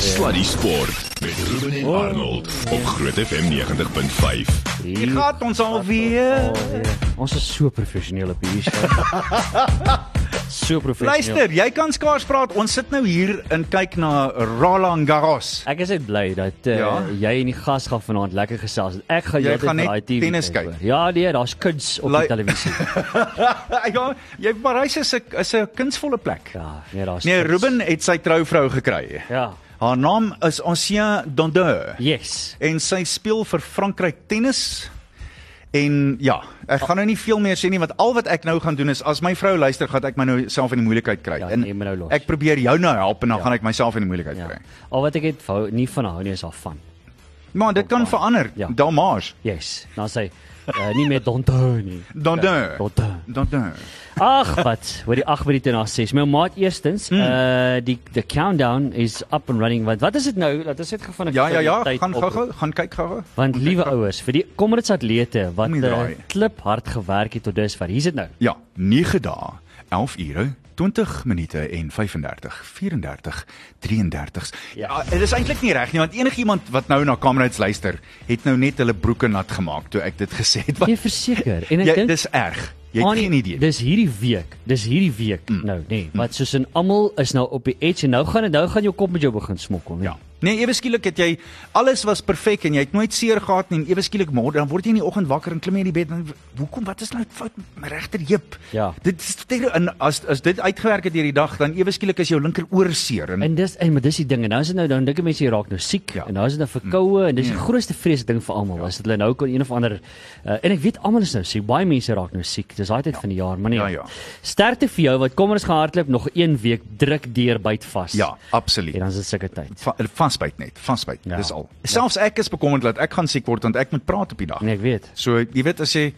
Sluddy Sport met Ruben en Arnold op Groot FM 90.5. Hier gaan ons alweer. Oh, ja. Ons is so professioneel op hierdie show. so professioneel. Luister, jy kan skaars praat. Ons sit nou hier en kyk na Roland Garros. Ek is net bly dat uh, Ja. jy en die gas gaan vanaand lekker gesels. Ek gaan Jy gaan net daai TV tennis kyk. hoor. Ja, nee, daar's kuns op Like- die televisie. ja, jy Parys is 'n is 'n kunsvolle plek. Ja, nee, daar's Nee. Ruben het sy trouvrou gekry. Ja. Haar naam is Ancien Dondeur Yes. en sy speel vir Frankryk tennis. En ja, ek gaan nou nie veel meer sê nie want al wat ek nou gaan doen is as my vrou luister, gaan ek my nou self in die moeilikheid kry. Ja, en neem my nou los. ek probeer jou nou help en dan Ja. gaan ek myself in die moeilikheid Ja. kry. Al wat ek het nie van hou nie is haar van. Maar dit kan verander. Ja. Damage. Yes. Dan sê uh, nie meer Donton nie. Dondeur. Donton. Dondeur. Ag wat, oor die 8 minute na 6. My maat eerstens, Hmm. uh die the countdown is up and running. Want wat is dit nou? Laat ons net gou van 'n Ja ja ja, gaan gou-gou, gaan kyk gou-gou. Want liewe ouers, vir die Comrades atlete wat uh, draai. klip hard gewerk het tot dusver. Hier's dit nou. Ja, 9 dae, 11 ure, 20 minute en 35, 34, 33. Ja. Ja, dit is eintlik nie reg nie want enigiemand wat nou na Kamerads luister, het nou net hulle broeke nat gemaak toe ek dit gesê het. Nee, verseker. En ek Jy, dink dis erg. Jy het geen idee. Dis hierdie week. Dis hierdie week mm. nou, nê. Nee, wat soos in almal is nou op die edge en nou gaan dit nou gaan jou kop met jou begin smokkel, nee. Ja. Nee, ewe skielik het jy alles was perfek en jy het nooit seer gehad nie en ewe skielik môre dan word jy in die oggend wakker en klim jy in die bed en hoekom wat is nou fout met my regter heup? Ja. Dit is en as as dit uitgewerk het deur die dag dan ewe skielik is jou linker oor seer en En dis en maar dis die ding en nou is dit nou dan dink mense jy raak nou siek Ja. en nou is dit nou verkoue en dis die grootste vrees ding vir almal. As dit hulle nou kon een of ander uh, en ek weet almal is nou siek. Baie mense raak nou siek. Dis daai tyd van die jaar, maar nee. Ja, ja. Sterkte vir jou wat kom ons gaan hardloop nog een week druk deur byt vas. ja, absoluut. En dan is dit sulke tyd. Va- vasbyt net, vasbyt. Ja. Ja. Dis al. Selfs ek is bekommerd dat ek gaan siek word want ek moet praat op die dag. Nee, ek weet. So jy weet as jy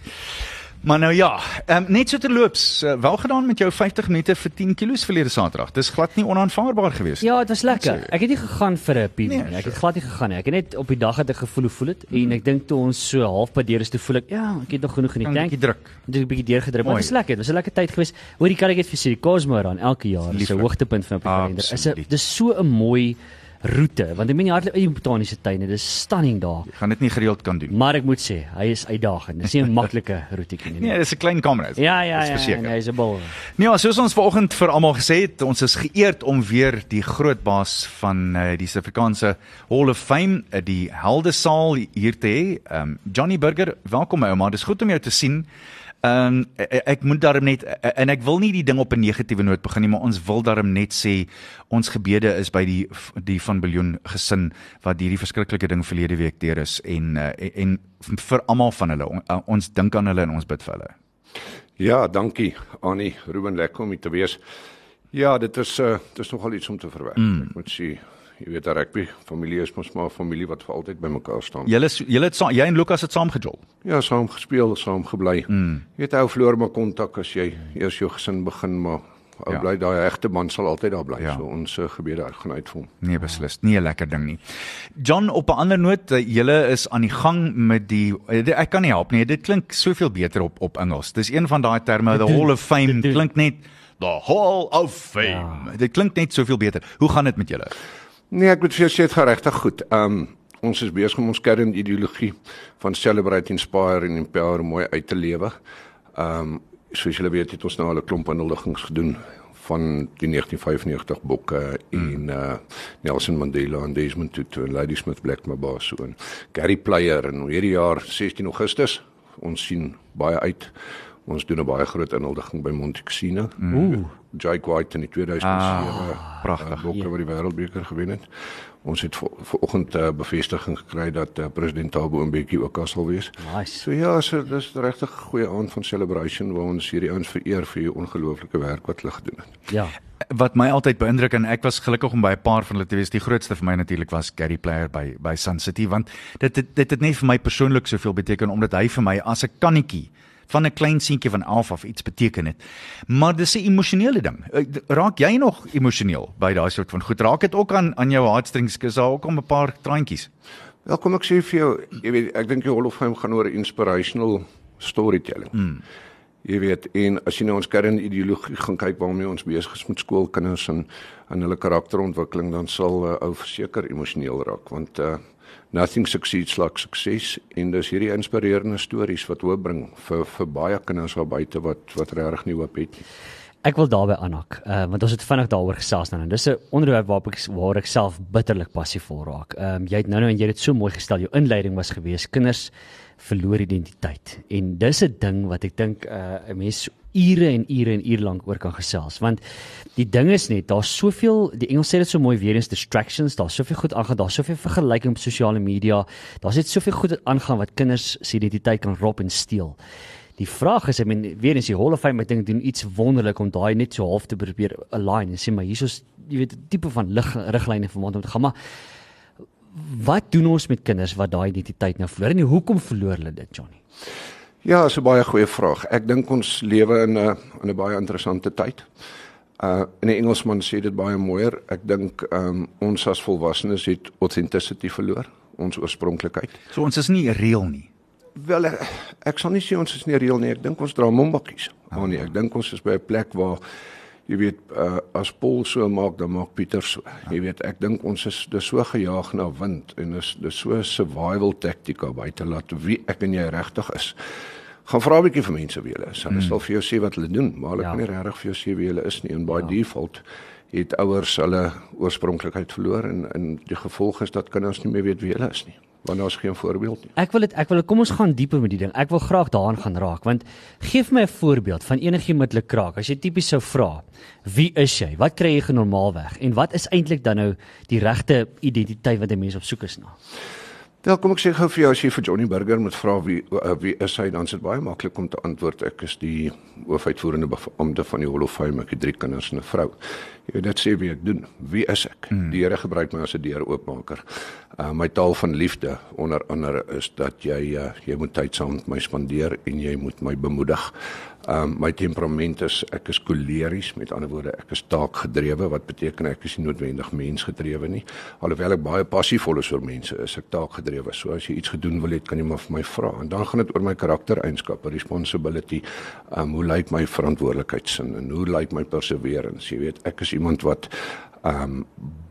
Maar nou ja, um, net so terloops, uh, wel gedaan met jou 50 minute vir 10 kg verlede Saterdag. Dis glad nie onaanvaarbaar geweest. Ja, dit was lekker. Ek het nie gegaan vir 'n PB Nee, nie. Ek het glad nie gegaan nie. Ek het net op die dag het ek gevoel hoe voel dit en ek dink toe ons so halfpad deur is toe voel ek ja, ek het nog genoeg in die Kan 'n tank. bietjie druk. Dit 'n bietjie deurgedruk, maar dit was lekker. Dit was 'n lekker tyd geweest. Hoorie kan ek dit vir sê, die Cosmo run elke jaar is 'n hoogtepunt van op die kalender. Is 'n dis so 'n mooi roete want ek meen jy hardloop in die botaniese tuine. Dis stunning daar. Jy gaan dit nie gereeld kan doen. Maar ek moet sê, hy is uitdagend. Dis nie 'n maklike roetjie nie. Nee, dis 'n klein kamera. Ja, ja, ja. verseker. Nee, hy's 'n bul. Nee, ja, soos ons vanoggend vir almal gesê het, ons is geëerd om weer die groot baas van uh, die Suid-Afrikaanse Hall of Fame, uh, die Heldesaal hier te hê. Um, Johnny Burger, welkom my ouma. Dis goed om jou te sien. Um, ek, moet daarom net eh, en ek wil nie die ding op 'n negatiewe noot begin nie, maar ons wil daarom net sê ons gebede is by die die van biljoen gesin wat hierdie verskriklike ding verlede week deur is en en, en vir almal van hulle. On, ons dink aan hulle en ons bid vir hulle. Ja, dankie Annie, Ruben lekker om hier te wees. Ja, dit is uh dit is nogal iets om te verwerk. Mm. Ek moet sê, jy weet 'n rugby familie is mos maar 'n familie wat vir altyd bymekaar staan. Julle julle het jy en Lukas het saam gejol. ja saam gespeel, saam gebly. Mm. Jy weet ou verloor maar kontak as jy eers jou gesin begin, maar ou Ja. bly daai egte band sal altyd daar bly. Ja. So ons uh, gebede gaan uit vir hom. Nee, beslis, nie 'n lekker ding nie. John, op 'n ander noot, eh, julle is aan die gang met die eh, ek kan nie help nie. Dit klink soveel beter op op Engels. Dis een van daai terme, the Hall of Fame klink net the Hall of Fame. Ja. Dit klink net soveel beter. Hoe gaan dit met julle? Nee, ek moet vir jou sê dit gaan regtig goed. Um ons is besig om ons kernideologie van celebrate, inspire en empower mooi uit te lewe. Um soos julle weet het ons nou al 'n klomp aanhuldigings gedoen van die 1995 boeke mm. en uh Nelson Mandela en Desmond Tutu en Ladysmith Black Mabaso en Gary Player en hierdie jaar 16 Augustus ons sien baie uit ons doen 'n baie groot inhuldiging by Montexino. Ooh, Jake White in die 2007 Ah, pragtig. uh, bokke wat die wêreldbeker gewen het. Ons het vanoggend uh, bevestiging gekry dat uh, president Thabo Mbeki ook daar sal wees. Nice. So ja, so dis regtig 'n goeie aand van celebration waar ons hierdie ouens vereer vir die ongelooflike werk wat hulle gedoen het. Ja. Wat my altyd beïndruk en ek was gelukkig om by 'n paar van hulle te wees. Die grootste vir my natuurlik was Gary Player by by Sun City want dit het, dit het net vir my persoonlik soveel beteken omdat hy vir my as 'n kannetjie van 'n klein seentjie van 11 af iets beteken het. Maar dis 'n emosionele ding. Eh, Raak jy nog emosioneel by daai soort van goed? Raak dit ook aan aan jou heartstrings? Is daar ook om 'n paar traantjies? Wel kom ek sê vir jou, jy weet, ek dink die Hall of Fame gaan oor inspirational storytelling. Mm. Jy weet, en as jy nou ons kernideologie gaan kyk waarmee ons besig is met skoolkinders en en hulle karakterontwikkeling, dan sal 'n uh, ou verseker emosioneel raak want uh nothing succeeds like success en dis hierdie inspirerende stories wat hoop bring vir vir baie kinders daar buite wat wat regtig nie hoop het nie. Ek wil daarbey aanhak, uh, want ons het vinnig daaroor gesels nou. Dis 'n onderwerp waar ek waar ek self bitterlik passievol raak. Ehm um, jy het nou nou en jy het dit so mooi gestel. Jou inleiding was gewees kinders verloor identiteit. En dis 'n ding wat ek dink uh, 'n uh, mens ure en ure en ure lank oor kan gesels want die ding is net daar's soveel die Engels sê dit so mooi weer eens distractions daar's soveel goed aangaan daar's soveel vergelyking op sosiale media daar's net soveel goed wat aangaan wat kinders se identiteit kan rob en steel die vraag is ek meen weer eens die Hall of Fame ek dink doen iets wonderlik om daai net so half te probeer align en sê maar hierso's jy weet 'n tipe van lig riglyne vir wat om te gaan maar wat doen ons met kinders wat daai identiteit nou verloor en hoekom verloor hulle dit Johnny? Ja, dis 'n baie goeie vraag. Ek dink ons lewe in 'n in 'n baie interessante tyd. Uh in die Engelsman sê dit baie mooier. Ek dink um ons as volwassenes het authenticity verloor, ons oorspronklikheid. So ons is nie reëel nie. Wel ek, ek sal nie sê ons is nie reëel nie. Ek dink ons dra mombakkies. Maar nee, ek dink ons is by 'n plek waar jy weet uh, as Paul so maak dan maak Pieter so. Jy weet ek dink ons is dis so gejaag na wind en dis dis so 'n survival taktika buite laat wie ek en jy regtig is. Gaan vra 'n bietjie vir mense wie hulle is. Hulle hmm. sal vir jou sê wat hulle doen, maar hulle ja. kan nie regtig vir jou sê wie hulle is nie en by ja. default het ouers hulle oorspronklikheid verloor en en die gevolg is dat kinders nie meer weet wie hulle is nie want daar's geen voorbeeld nie. Ek wil dit ek wil kom ons gaan dieper met die ding. Ek wil graag daaraan gaan raak want gee vir my 'n voorbeeld van enigiemand met 'n kraak. As jy tipies sou vra, wie is jy? Wat kry jy genormaalweg? En wat is eintlik dan nou die regte identiteit wat 'n mens op soek is na? Wel, kom ek sê gou vir jou as jy vir Johnny Burger moet vra wie uh, wie is hy dan is dit baie maklik om te antwoord ek is die hoofuitvoerende beampte van die Hall of Fame ek het drie kinders en 'n vrou. Jy weet dit sê wie ek doen. Wie is ek? Hmm. Die Here gebruik my as 'n deuroopmaker. Uh my taal van liefde onder andere is dat jy uh, jy moet tyd saam met my spandeer en jy moet my bemoedig. Um my temperament is ek is koleries, met ander woorde ek is taakgedrewe wat beteken ek is nie noodwendig mensgedrewe nie. Alhoewel ek baie passievol is oor mense, is ek taakgedrewe. So as jy iets gedoen wil hê, kan jy maar vir my vra. En dan gaan dit oor my karaktereienskappe, responsibility, um hoe lyk my verantwoordelikheidsin en hoe lyk my perseverance? Jy weet, ek is iemand wat um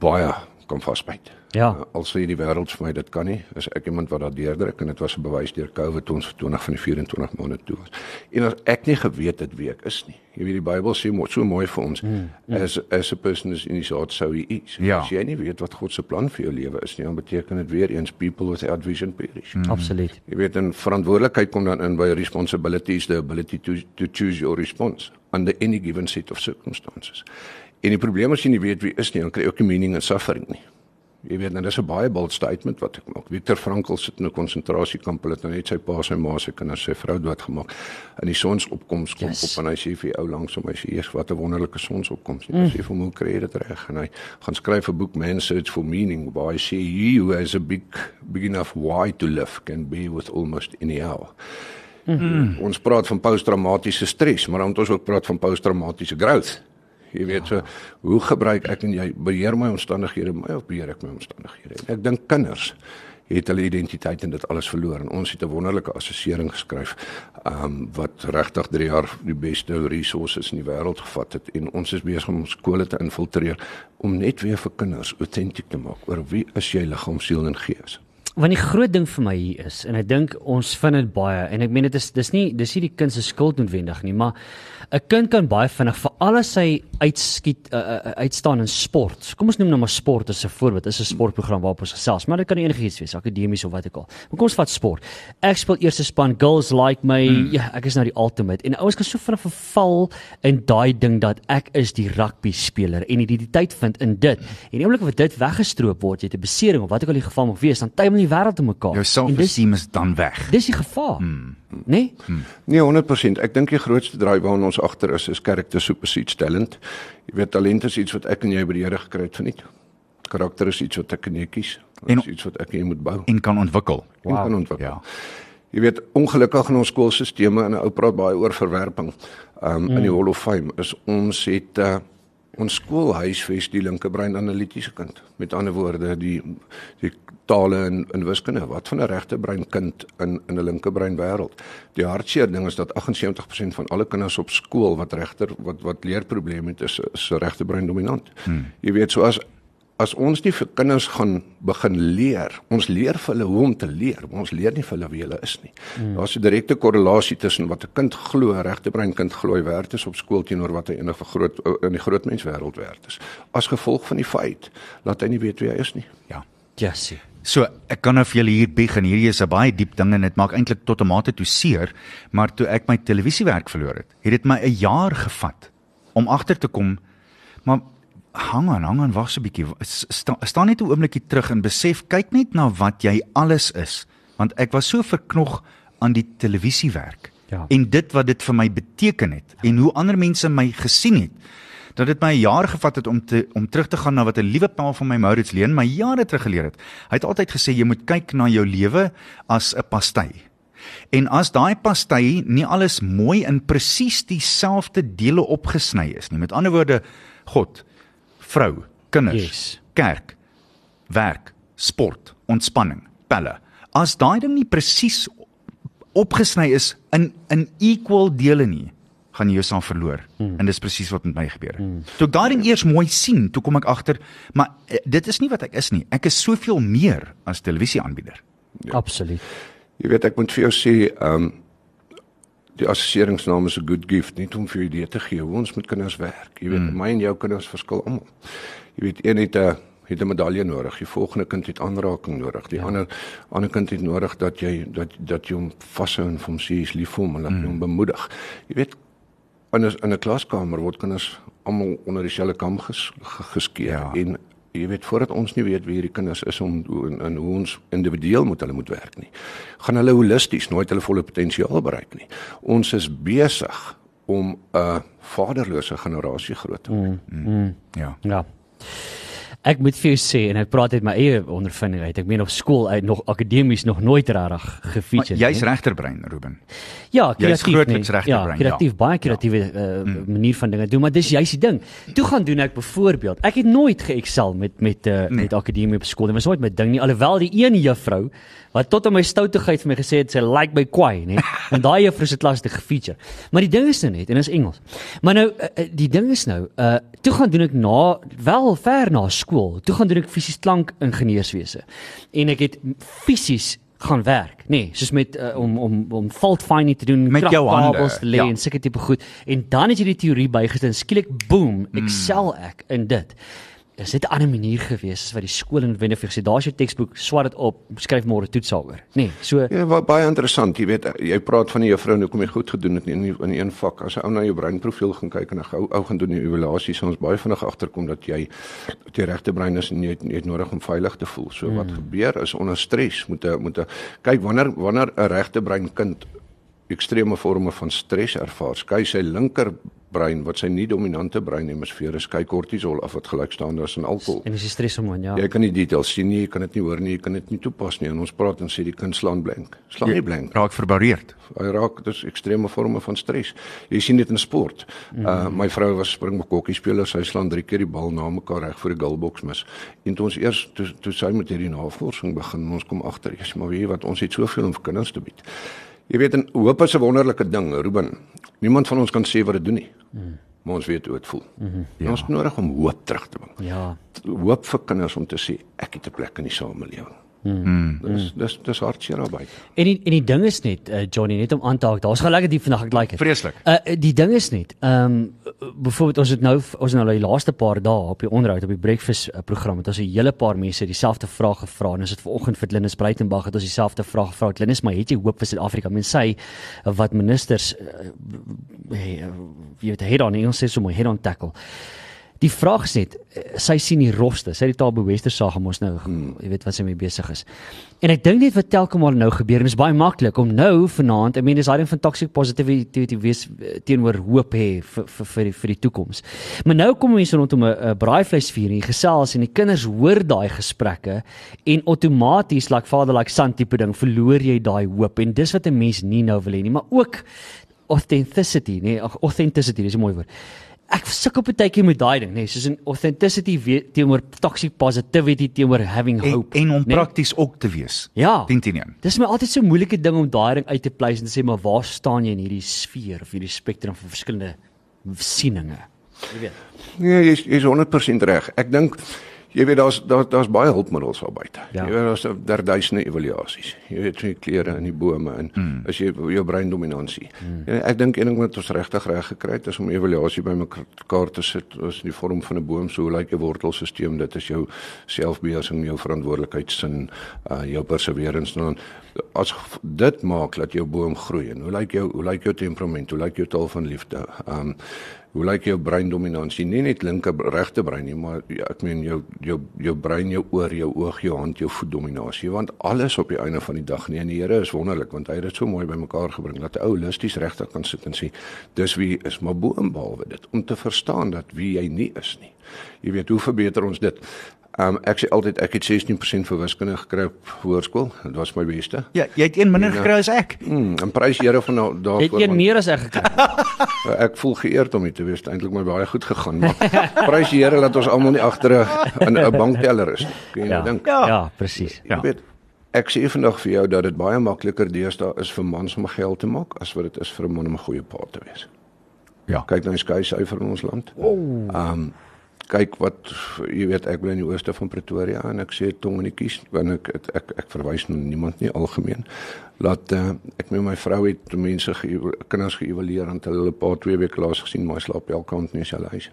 baie kan vasbyt. Ja. Al sê die wêreld vir my dit kan nie, is ek iemand wat daar deurdruk en dit was 'n bewys deur COVID ons vir 20 van die 24 maande toe was. En as ek nie geweet het wie ek is nie. Jy weet die Bybel sê mo so mooi vir ons hmm, hmm. as as a person is in his heart so he is. Ja. As jy nie weet wat God se plan vir jou lewe is nie, dan beteken dit weer eens people without vision perish. Hmm. Absoluut. Jy weet 'n verantwoordelikheid kom dan in by responsibilities the ability to to choose your response under any given set of circumstances. En die probleem as jy nie weet wie is nie, dan kry jy ook nie meaning in suffering nie. Jy weet, nou dis 'n baie bold statement wat ek maak. Viktor Frankl sit in 'n konsentrasiekamp, hulle het nou net sy pa, sy ma, sy kinders, sy vrou doodgemaak. In die sonsopkoms kom yes. op en hy sê vir die ou langs hom, hy sê eers wat 'n wonderlike sonsopkoms. Hy mm. sê vir hom kry dit reg en hy gaan skryf 'n boek Man Search for Meaning waar hy sê he who has a big big enough why to live can be with almost any hour. Mm -hmm. Ons praat van posttraumatiese stres, maar dan moet ons ook praat van posttraumatiese growth. Jy weet so, hoe gebruik ek en jy beheer my omstandighede, my of beheer ek my omstandighede? Ek dink kinders het hulle identiteit en dit alles verloor en ons het 'n wonderlike assessering geskryf um wat regtig 3 jaar die beste resources in die wêreld gevat het en ons is besig om skole te infiltreer om net weer vir kinders autentiek te maak oor wie is jy liggaam, siel en gees. Want die groot ding vir my hier is en ek dink ons vind dit baie en ek meen dit is dis nie dis nie die kind se skuld noodwendig nie, maar 'n kind kan baie vinnig vir alles hy uitskiet uh, uh, uitstaan in sport. Kom ons noem nou maar sport as 'n voorbeeld. Is 'n sportprogram waarop ons gesels, maar dit kan enigiets wees, akademies of wat ook al. Maar kom ons vat sport. Ek speel eerste span, girls like my. Mm. Ja, ek is nou die ultimate. En ouens kan so vinnig verval in daai ding dat ek is die rugby speler en identiteit vind in dit. En die oomblik wat dit weggestroop word, jy het 'n besering of wat ook al die geval mag wees, dan tuimel die wêreld te mekaar. Jou selfesteem is dan weg. Dis die gevaar. Mm. Nee? Hmm. Nee, 100%. Ek dink die grootste draai waarna ons agter is is character supersedes talent. Jy weet talent is iets wat ek en jy by die Here gekry het verniet. Karakter is iets wat ek en jy kies. Dit is iets wat ek en jy moet bou en kan ontwikkel. Wow. En kan ontwikkel. Ja. Jy weet ongelukkig in ons skoolstelsels en 'n ou praat baie oor verwerping. Um mm. in die Hall of Fame is ons het uh, Ons skool huisves die linkerbrein analitiese kind. Met ander woorde, die die tale en in wiskunde. Wat van 'n regterbrein kind in in 'n linkerbrein wêreld? Die hartseer ding is dat 78% van alle kinders op skool wat regter wat wat leerprobleme het, is is regterbrein dominant. Hmm. Jy weet, so as as ons nie vir kinders gaan begin leer, ons leer vir hulle hoe om te leer, maar ons leer nie vir hulle wie hulle is nie. Mm. Daar's 'n direkte korrelasie tussen wat 'n kind glo, 'n regtebrein kind glo hy werd is op skool teenoor wat hy in 'n groot in die groot menswêreld werd is. As gevolg van die feit dat hy nie weet wie hy is nie. Ja. Jessie. So, ek kan nou vir julle hier begin. Hierdie is 'n baie diep ding en dit maak eintlik tot 'n mate toe seer, maar toe ek my televisiewerk verloor het, het dit my 'n jaar gevat om agter te kom maar hang aan, hang aan, wag so 'n bietjie. Sta, staan net 'n oombliekie terug en besef, kyk net na wat jy alles is. Want ek was so verknog aan die televisiewerk. Ja. En dit wat dit vir my beteken het ja. en hoe ander mense my gesien het. Dat dit my 'n jaar gevat het om te om terug te gaan na wat 'n liewe pa van my Maurits leen my jare terug geleer het. Hy het altyd gesê jy moet kyk na jou lewe as 'n pasty. En as daai pasty nie alles mooi in presies dieselfde dele opgesny is nie. Met ander woorde, God, vrou, kinders, yes. kerk, werk, sport, ontspanning, pelle. As daai ding nie presies opgesny is in in equal dele nie, gaan jy jouself verloor. Hmm. En dis presies wat met my gebeur het. Hmm. Toe ek daai ding eers mooi sien, toe kom ek agter, maar eh, dit is nie wat ek is nie. Ek is soveel meer as televisieaanbieder. Ja. Absoluut. Jy weet ek moet vir jou sê, ehm um, die assesseringsnaam is 'n good gift net om vir idee te gee hoe ons met kinders werk. Jy weet, mm. my en jou kinders verskil almal. Jy weet, een het 'n het 'n medalje nodig. Die volgende kind het aanraking nodig. Die ja. ander ander kind het nodig dat jy dat dat jy hom vashou en hom sê is lief vir hom en dat jy hom mm. bemoedig. Jy weet, 'n in 'n klaskamer word kinders almal onder dieselfde kam ges, geskeer ja. en jy weet voordat ons nie weet wie hierdie kinders is om en, en hoe ons individueel moet hulle moet werk nie gaan hulle holisties nooit hulle volle potensiaal bereik nie. Ons is besig om 'n vaderlose generasie groot te maak. Mm, mm, ja. Ja Ek moet vir jou sê en ek praat uit my eie ondervinding uit. Ek meen op skool uit nog akademies nog nooit regtig gefeature. Jy's regterbrein, Ruben. Ja, kreatief. Jy's grootliks regterbrein. Ja, kreatief, ja. baie kreatiewe ja. uh, mm. manier van dinge doen, maar dis juist die ding. Toe gaan doen ek byvoorbeeld. Ek het nooit geëxcel met met uh, nee. met akademie op skool. Dit was nooit my ding nie. Alhoewel die een juffrou wat tot aan my stoutigheid vir my gesê het sy like my kwai, nê. En daai juffrou se klas het gefeature. Maar die ding is nou net en dit is Engels. Maar nou uh, die ding is nou, uh toe gaan doen ek na wel ver na skool. Toe gaan doen ek fisies klank ingenieurswese. En ek het fisies gaan werk, nê, nee, soos met uh, om om om fault finding te doen, met jou te lê ja. en sulke tipe goed. En dan het jy die teorie bygesit, skielik boom, hmm. excel ek in dit is dit 'n ander manier gewees as wat die skool en wenne vir gesê daar's jou teksboek swat dit op skryf môre toets daaroor nê nee, so ja wat baie interessant jy weet jy praat van die juffrou nou kom jy goed gedoen het in in een vak. As 'n ou na jou breinprofiel gaan kyk en 'n ou ou gaan doen die evaluasie ons baie vinnig agterkom dat jy dat jy regte brein is en jy het, jy het nodig om veilig te voel. So mm. wat gebeur is onder stres moet 'n moet 'n kyk wanneer wanneer 'n regte brein kind ekstreme forme van stres ervaar skei sy linker brein wat sy nie dominante breinemisfeer is kyk kortisol af wat gelyk staan as in alkohol. En dis die streshormoon, ja. Jy kan nie details sien nie, jy kan dit nie hoor nie, jy kan dit nie toepas nie. En ons praat en sê die kind slaan blank. Slaan nie blank. Raak verboureerd. Hy raak dis ekstreme forme van stres. Jy sien dit in sport. Mm. Uh my vrou was springbok speler, sy slaan 3 keer die bal na mekaar reg voor die goalbox mis. En toe ons eers toe toe sy met hierdie navorsing begin, ons kom agter, jy sê maar weet wat, ons het soveel om vir kinders te bied. Jy weet, en hoop is 'n wonderlike ding, Ruben. Niemand van ons kan sê wat dit doen nie. Mm. Maar ons weet hoe dit voel. Mm -hmm. ja. Ons het nodig om hoop terug te bring. Ja. Hoop vir kinders om te sê ek het 'n plek in die samelewing. Mm. Dis dis dis hartseer albei. En die, en die ding is net uh, Johnny net om aan te haak. Daar's gelekker diep vandag ek like dit. Vreeslik. Uh die ding is net. Ehm um, byvoorbeeld ons het nou ons nou die laaste paar dae op die onderhoud op die breakfast uh, program het ons 'n hele paar mense dieselfde vraag gevra en ons het vanoggend vir Linus Breitenberg het ons dieselfde vraag gevra. Linus, maar het jy hoop vir Suid-Afrika? Men sê uh, wat ministers uh, hey, uh, jy weet head on Engels sê so mooi head on tackle. Die vraag eh, sy sien die rofste, sy het die Tabo Wester saak om ons nou, hmm. jy weet wat sy mee besig is. En ek dink net wat telkom maar nou gebeur en is baie maklik om nou vanaand, I mean dis daai ding van toxic positivity wees eh, teenoor hoop hê vir vir vir die, vir die toekoms. Maar nou kom mense rondom 'n braaivleisvuur en gesels en die kinders hoor daai gesprekke en outomaties like father like son tipe ding verloor jy daai hoop en dis wat 'n mens nie nou wil hê nie, maar ook authenticity, nee, authenticity, dis 'n mooi woord ek sukkel baie keer met daai ding, nê, nee, soos in authenticity we- teenoor toxic positivity teenoor having En, hope. en om nê? prakties ook te wees. Ja. 10 10 1. Dis my altyd so moeilike ding om daai ding uit te pleis en te sê maar waar staan jy in hierdie sfeer of hierdie spektrum van verskillende sieninge. Jy weet. Nee, jy's jy's 100% reg. Ek dink jy weet daar's daar daar's baie hulpmiddels daar buite. Ja. Jy weet daar's daar duisende evaluasies. Jy weet hoe kleure in die bome en mm. as jy jou breindominansie. Mm. En ek dink een ding wat ons regtig reg gekry het is om evaluasie bymekaar te sit is in die vorm van 'n boom. So hoe lyk jou wortelstelsel? Dit is jou selfbeheersing, jou verantwoordelikheidsin, uh jou perseverance dan as gev- dit maak dat jou boom groei. En hoe lyk jou hoe lyk jou temperament? Hoe lyk jou taal van liefde? Um hoe lyk jou breindominansie? Nie net linker regte brein nie, maar ja, ek meen jou jou jou brein, jou oor, jou oog, jou hand, jou voet dominasie, want alles op die einde van die dag nie. En die Here is wonderlik want hy het dit so mooi bymekaar gebring dat ou holisties regtig kan sit en sê dis wie is maar bo en behalwe dit om te verstaan dat wie jy nie is nie. Jy weet hoe verbeter ons dit? Um ek sê altyd ek het 16% vir wiskunde gekry op hoërskool. Dit was my beste. Ja, jy het een minder Ja. gekry as ek. Mm, en prys Here van Jy het daarvoor. een want- meer as ek gekry. Ek voel geëerd om dit te wees. Eintlik my baie goed gegaan, maar prys die Here dat ons almal nie agter 'n 'n bankteller is nie. Kan jy Ja. dink? Ja. Ja, presies. Ja. Jy weet, ek sê vandag vir jou dat dit baie makliker deesdae is vir mans om geld te maak as wat dit is vir 'n man om 'n goeie pa te wees. Ja. Kyk na die skei syfer in ons land. Oh. Um kyk wat jy weet ek bly in die ooste van Pretoria en ek sê tong in die kies want ek ek ek, ek verwys na niemand nie algemeen. Laat uh, ek met my vrou het mense ge kinders geëvalueer en hulle pa twee weke laas gesien maar slaap elke aand nie in sy huis.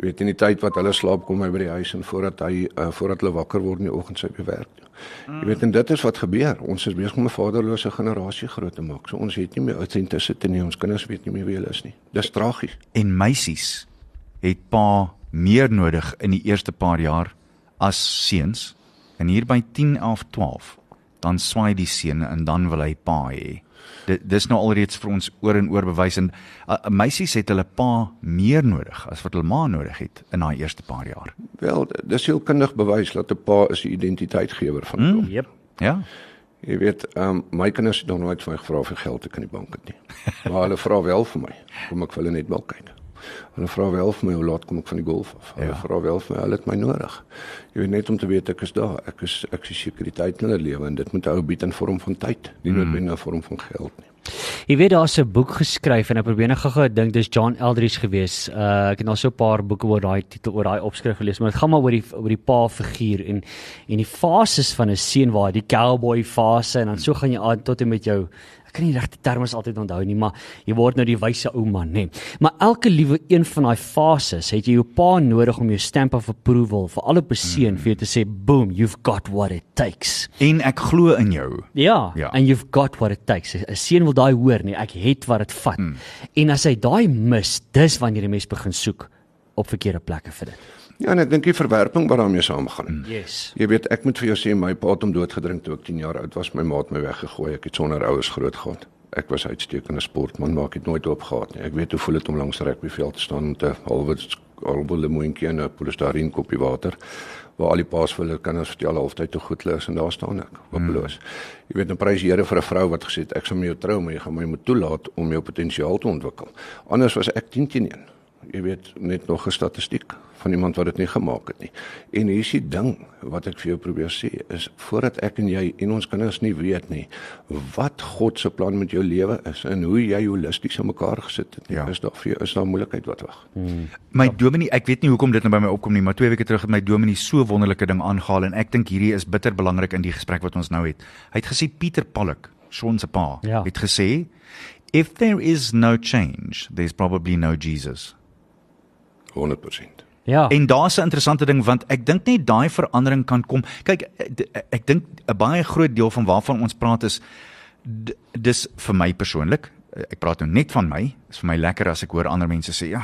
Jy weet in die tyd wat hulle slaap kom hy by die huis en voordat hy uh, voordat hulle wakker word in die oggend sy by werk. Jy weet en dit is wat gebeur. Ons is besig om 'n vaderlose generasie groot te maak. So ons het nie meer authenticity nie. Ons kinders weet nie meer wie hulle is nie. Dis tragies. En meisies het pa meer nodig in die eerste paar jaar as seuns. En hier by 10, 11, 12 dan swaai die seun en dan wil hy pa hê. Dit dis nou alreeds vir ons oor en oor bewys en uh, meisies het hulle pa meer nodig as wat hulle ma nodig het in daai eerste paar jaar. Wel, dis heel kundig bewys dat 'n pa is die identiteitsgewer van 'n mm. Jep. Ja. Jy weet, ehm um, my kinders het nog nooit vir my gevra vir geld ek in die bank het nie. Maar hulle vra wel vir my. Kom ek vir hulle net wel kyk. Hulle vra wel vir my hoe laat kom ek van die golf af. Hulle Ja. vra wel vir my hulle het my nodig. Jy weet net om te weet ek is daar. Ek is ek is sekuriteit in hulle lewe en dit moet ou bied in vorm van tyd, nie noodwendig in vorm van geld nie. Jy weet daar's 'n boek geskryf en ek probeer net gou-gou dink dis John Eldridge gewees. Uh ek het nou so 'n paar boeke oor daai titel oor daai opskrif gelees, maar dit gaan maar oor die oor die pa figuur en en die fases van 'n seun waar die cowboy fase en dan so gaan jy aan tot en met jou ek kan nie regte terme altyd onthou nie, maar jy word nou die wyse ou man, nê. Maar elke liewe een van daai fases het jy jou pa nodig om jou stamp of approval vir alle persoon vir jou te sê boom, you've got what it takes. En ek glo in jou. Ja, Ja. ja, and you've got what it takes. 'n Seun wil daai hoor, nee, ek het wat dit vat. Mm. En as hy daai mis, dis wanneer die mens begin soek op verkeerde plekke vir dit. Ja, en ek dink die verwerping wat daarmee saamgaan. Yes. Jy weet, ek moet vir jou sê my pa het hom doodgedrink toe ek 10 jaar oud was. My ma het my weggegooi. Ek het sonder ouers groot geword. Ek was uitstekende sportman, maar ek het nooit opgehad nie. Ek weet hoe voel dit om langs rugbyveld te staan met 'n halwe halwe lemoentjie en 'n polystyreen koppie water waar al die paas vir hulle kinders vertel halftyd hoe goed hulle is en daar staan ek, hopeloos. Jy weet, 'n prys Here vir 'n vrou wat gesê het ek sal met jou trou, maar jy gaan my moet toelaat om jou potensiaal te ontwikkel. Anders was ek 10 teen 1 jy weet net nog 'n statistiek van iemand wat dit nie gemaak het nie. En hier is die ding wat ek vir jou probeer sê is voordat ek en jy en ons kinders nie weet nie wat God se plan met jou lewe is en hoe jy holisties aan mekaar gesit het. Nie, Ja. Is daar vir jou is daar moeilikheid wat wag. Hmm. My dominee, ek weet nie hoekom dit nou by my opkom nie, maar 2 weke terug het my dominee so wonderlike ding aangehaal en ek dink hierdie is bitter belangrik in die gesprek wat ons nou het. Hy het gesê Pieter Pollock, Sean se pa, Ja. het gesê if there is no change, there's probably no Jesus. 100%. Ja. En daar's 'n interessante ding want ek dink net daai verandering kan kom. Kyk, ek, ek dink 'n baie groot deel van waarvan ons praat is dis vir my persoonlik. Ek praat nou net van my. Is vir my lekker as ek hoor ander mense sê, "Ja,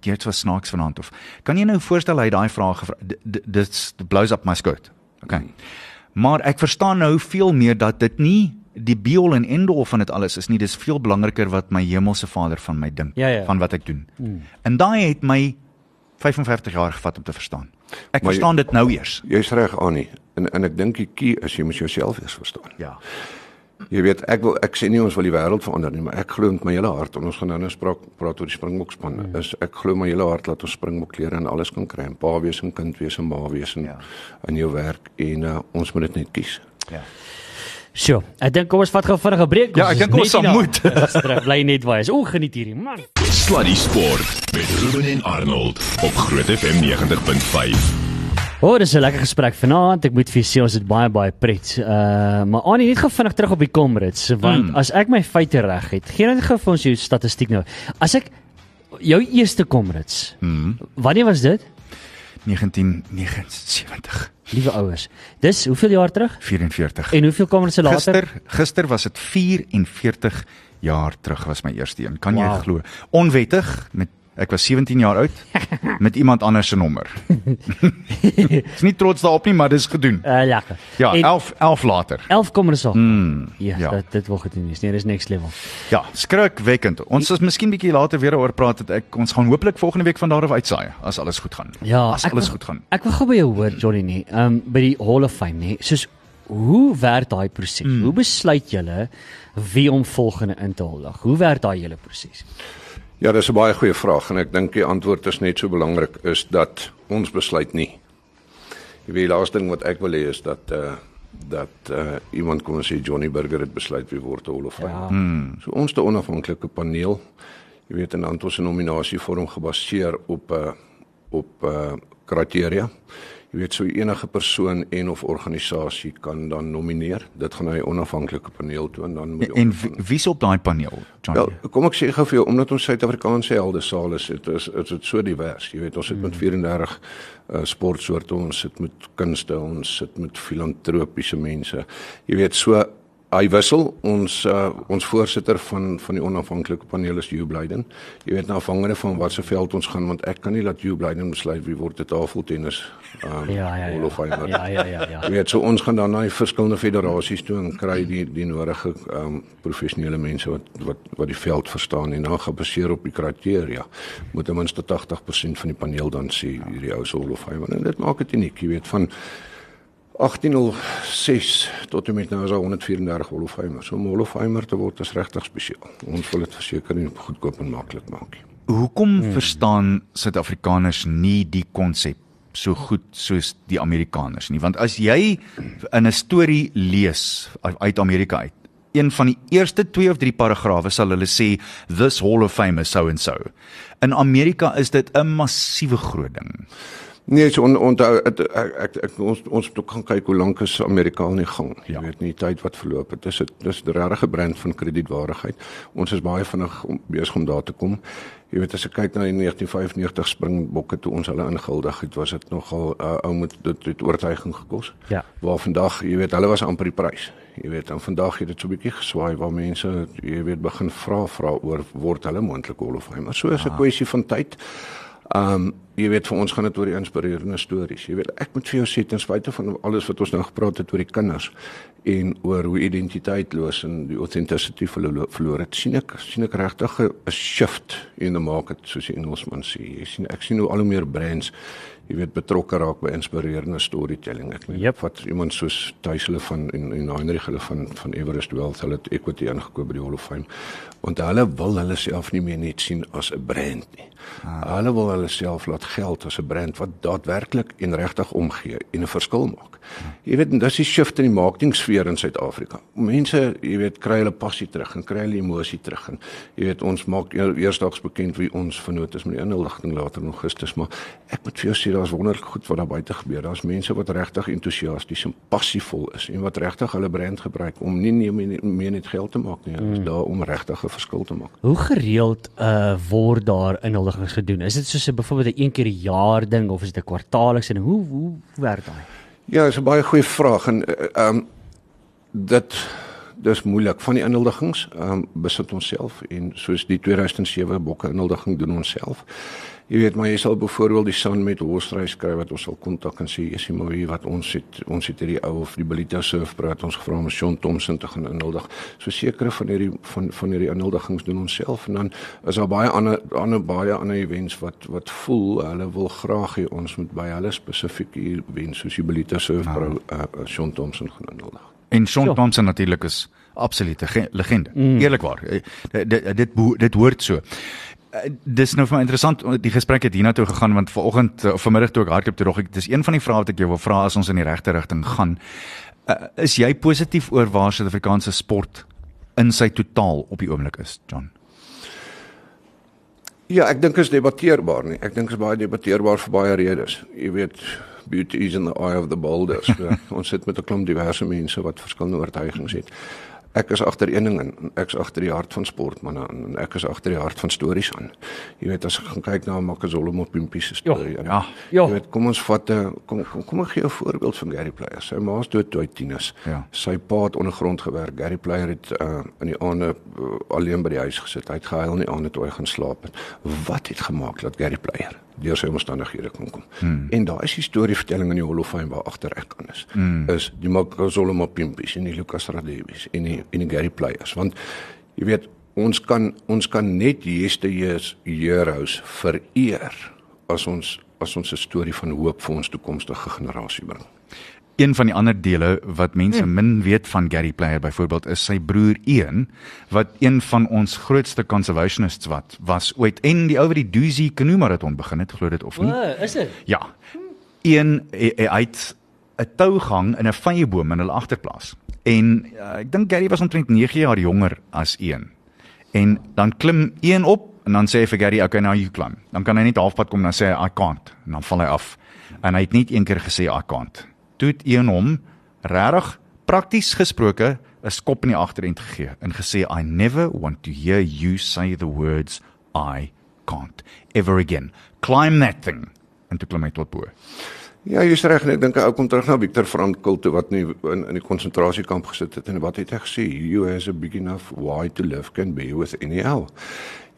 Geert was snaaks vanaand of kan jy nou voorstel hy daai vraag gevra? D- d- Dit's the blows up my skirt. Okay. Maar ek verstaan nou veel meer dat dit nie die be all en end all van dit alles is nie. Dis veel belangriker wat my hemelse Vader van my dink, Ja, ja. van wat ek doen. En daai het my 55 jaar gevat om te verstaan. Ek Maar jy- verstaan dit nou eers. Jy's reg Annie. En en ek dink die key is jy moet jouself eers verstaan. Ja. Jy weet ek wil ek sê nie ons wil die wêreld verander nie, maar ek glo met my hele hart en ons gaan nou nou spraak praat oor die Springbok span. Mm. Is ek glo my hele hart dat ons Springbok klere en alles kan kry. 'n Pa wees en kind wees en ma wees in ja. in jou werk en uh, ons moet dit net kies. Ja. Sjoe, ek dink kom ons vat gou vinnig 'n breek. Ja, ek dink ons sal moet. Terug bly net waar. Is o, geniet hierdie man. Sluddy Sport met Ruben en Arnold op Groot FM 90.5. O, oh, dis 'n lekker gesprek vanaand. Ek moet vir julle sê ons het baie baie pret. Uh, maar Annie, net gou vinnig terug op die Comrades, want mm. as ek my feite reg het, gee net gou vir ons jou statistiek nou. As ek jou eerste Comrades. Mm. Wanneer was dit? 1979. Liewe ouers. Dis hoeveel jaar terug? 44. En hoeveel Comrades se later? Gister gister was dit 44 jaar terug was my eerste een. Kan. Wow. jy glo? Onwettig met ek was 17 jaar oud met iemand anders se nommer. Is nie trots daarop nie, maar dis gedoen. Uh, lekker. Ja, en 11 11 later. 11 Comrades al. Mm, Ja, ja. dit dit wil gedoen. Nee, dis next level. Ja, skrikwekkend. Ons is miskien bietjie later weer oor praat dat ek ons gaan hopelik volgende week van daar af uitsaai as alles goed gaan. Ja, as alles wil- goed gaan. Ek wil gou by jou hoor Johnny nie. Ehm um, by die Hall of Fame nie. Soos hoe werk daai proses? Mm. Hoe besluit julle wie om volgende in te huldig? Hoe werk daai hele proses? Ja, dis 'n baie goeie vraag en ek dink die antwoord is net so belangrik is dat ons besluit nie. Jy weet die laaste ding wat ek wil hê is dat uh dat uh iemand kom en sê Johnny Burger het besluit wie word 'n Hall of Fame. Ja. Hmm. So ons te onafhanklike paneel, jy weet en dan het ons 'n nominasievorm gebaseer op 'n uh, op 'n uh, kriteria. Jy weet so enige persoon en of organisasie kan dan nomineer. Dit gaan na 'n onafhanklike paneel toe en dan moet En wie- wie's op daai paneel, Johnny? Wel, kom ek sê gou vir jou omdat ons Suid-Afrikaanse helde saal is, dit is is dit so divers. Jy weet, ons sit met 34 uh, sportsoorte, ons sit met kunste, ons sit met filantropiese mense. Jy weet, so hy wissel ons uh, ons voorsitter van van die onafhanklike paneel is Hugh Blyden. Jy weet, nou afhangende van watter veld ons gaan want ek kan nie laat Hugh Blyden besluit wie word 'n tafeltennis um, Ja, ja, ja. Ja, ja, ja, ja. Jy weet, so ons gaan dan na die verskillende federasies toe en kry die die nodige ehm um, professionele mense wat wat wat die veld verstaan en dan gebaseer op die kriteria moet ten minste 80% van die paneel dan sê hierdie ou se Hall of Fame en dit maak dit uniek, jy weet, van 1806 tot en met nou is daar 134 Hall of Famers. So om Hall of Famer te word is regtig spesiaal. Ons wil dit verseker nie goedkoop en maklik maak nie. Hoekom Hmm. hmm. verstaan Suid-Afrikaners nie die konsep so goed soos die Amerikaners nie? Want as jy in 'n storie lees uit Amerika uit, een van die eerste 2 of 3 paragrawe sal hulle sê this Hall of Fame is so and so. In Amerika is dit 'n massiewe groot ding. Nee, so on, onthou ek, ek, ek, ons ons moet ook gaan kyk hoe lank is Amerika in die gang. Jy Ja. weet nie tyd wat verloop het. Dis 'n dis 'n regte brand van kredietwaardigheid. Ons is baie vinnig om besig om daar te kom. Jy weet as ek kyk na die 1995 Springbokke toe ons hulle ingehuldig het, was dit nogal uh, ou met dit het oortuiging gekos. Ja. Waar vandag, jy weet, hulle was amper die prys. Jy weet, en vandag het dit so 'n bietjie geswaai waar mense, jy weet, begin vra vra oor word hulle moontlik Hall of Fame. Maar so is 'n kwessie van tyd. Um jy weet vir ons gaan dit oor die inspirerende stories. Jy weet ek moet vir jou sê ten spyte van alles wat ons nou gepraat het oor die kinders en oor hoe identiteitloos en die authenticity verlo- verloor het, sien ek sien ek regtig 'n shift in the market soos die Engelsman sê. Jy sien ek sien hoe al hoe meer brands jy weet betrokke raak by inspirerende storytelling. Ek Yep. vat iemand soos Thuis hulle van en en Heinrich hulle van van Everest Wealth, hulle het equity ingekoop by die Hall of Fame. Want hulle wil hulle self nie meer net sien as 'n brand nie. Ah. Hulle wil hulle self laat geld as 'n brand wat daadwerklik en regtig omgee en 'n verskil maak. Jy weet, dis die shift in die marketingsfeer in Suid-Afrika. Mense, jy weet, kry hulle passie terug en kry hulle emosie terug en jy weet, ons maak eer- eersdaags bekend wie ons vernoot is met die inligting later in Augustus, maar ek moet vir jou sê daar's wonderlik goed wat daar buite gebeur. Daar's mense wat regtig entoesiasties en passievol is en wat regtig hulle brand gebruik om nie nie meer, net geld te maak nie, hulle is daar om regtig 'n verskil te maak. Hoe gereeld uh word daar inhuldigings gedoen? Is dit soos 'n byvoorbeeld 'n een keer 'n jaar ding of is dit 'n kwartaalliks en hoe hoe werk daai? Ja, dis 'n baie goeie vraag en eh, ehm um, dit dis moeilik van die inhuldigings ehm um, besit ons self en soos die 2007 bokke inhuldiging doen ons self. Jy weet maar jy sal byvoorbeeld die Sun met Horstrys skryf wat ons sal kontak en sê is jy maar wie wat ons het ons het hierdie ou of die Belita Surf praat ons gevra om Sean Thompson te gaan inhuldig. So sekere van hierdie van van hierdie inhuldigings doen ons self en dan is daar baie ander ander baie ander events wat wat voel hulle wil graag hê ons moet by hulle spesifieke events soos die Belita Surf pro uh, uh, Sean Thompson gaan inhuldig. En Sean Ja. Thompson natuurlik is Absolute ge- legende. Mm. Eerlikwaar. Eh, Dit dit dit, dit hoort so. Eh, Dis nou vir my interessant die gesprek het hiernatoe gegaan want vanoggend eh, of vanmiddag toe ek hardloop toe dog ek dis een van die vrae wat ek jou wil vra as ons in die regte rigting gaan. Uh, is jy positief oor waar Suid-Afrikaanse sport in sy totaal op die oomblik is, John? Ja, ek dink is debatteerbaar nie. Ek dink is baie debatteerbaar vir baie redes. Jy weet, beauty is in the eye of the beholder. So, ons sit met 'n klomp diverse mense wat verskillende oortuigings het. Ek is agter een ding en ek is agter die hart van sport manne en ek is agter die hart van stories aan. Jy weet as ek gaan kyk na Makazole Mopimpi se storie. ja, ja. Jy weet, kom ons vat 'n kom kom kom ek gee 'n voorbeeld van Gary Player. Sy ma's dood toe hy 10 is. Ja. Sy pa het ondergrond gewerk. Gary Player het uh, in die aande uh, alleen by die huis gesit. Hy het gehuil in die aande toe hy gaan slaap het. Wat het gemaak dat Gary Player deur sy omstandighede kon kom? Hmm. En daai is die storievertelling in die Hall of Fame waar agter ek kan is. Hmm. Is die Makazole Mopimpi en die Lucas Radebis en die en die Gary Players want jy weet ons kan ons kan net yesterday's heroes vereer as ons as ons 'n storie van hoop vir ons toekomstige generasie bring. Een van die ander dele wat mense min weet van Gary Player byvoorbeeld is sy broer Ian wat een van ons grootste conservationists wat was ooit en die ou wat die Duzi canoe marathon begin het glo dit of nie. O, is dit? Ja. Een hy hy- het 'n tougang in 'n vyeboom in hulle agterplaas. En uh, ek dink Gary was omtrent 9 jaar jonger as een. En dan klim een op en dan sê hy vir Gary, "Okay, now you climb." Dan kan hy net halfpad kom en dan sê hy, "I can't." En dan val hy af. En hy het net een keer gesê, "I can't." Toe het een hom regtig prakties gesproke 'n skop in die agterend gegee en gesê, "I never want to hear you say the words I can't ever again. Climb that thing." En toe klim hy tot bo. Ja, jy's reg en ek dink 'n ou kom terug na Viktor Frankl toe wat nie in in die konsentrasiekamp gesit het en wat het hy gesê? You has a big enough why to live can be with any hell.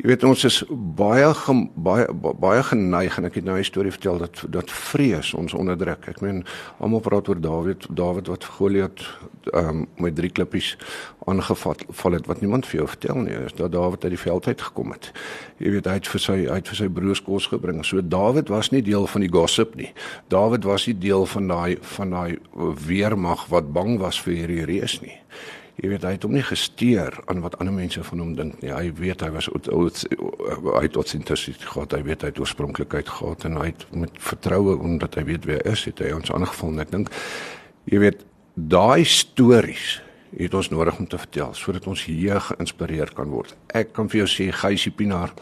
Jy weet ons is baie gem, baie ba- baie geneig en ek het nou 'n storie vertel dat dat vrees ons onderdruk. Ek meen almal praat oor Dawid, Dawid wat Goliat ehm um, met drie klippies aangevat val het wat niemand vir jou vertel nie. Is dat Dawid uit die veld uit gekom het. Jy weet hy het vir sy hy het vir sy broers kos gebring. So Dawid was nie deel van die gossip nie. Dawid was nie deel van daai van daai weermag wat bang was vir hierdie reus nie. Jy weet hy het hom nie gesteer aan wat ander mense van hom dink nie. Hy weet hy was uit hy het authenticiteit gehad. Hy weet hy het oorspronklikheid gehad en hy het met vertroue omdat hy weet wie hy is, het hy ons aangeval en ek dink jy weet daai stories het ons nodig om te vertel sodat ons hier geïnspireer kan word. Ek kan vir jou sê Geysie Pinaar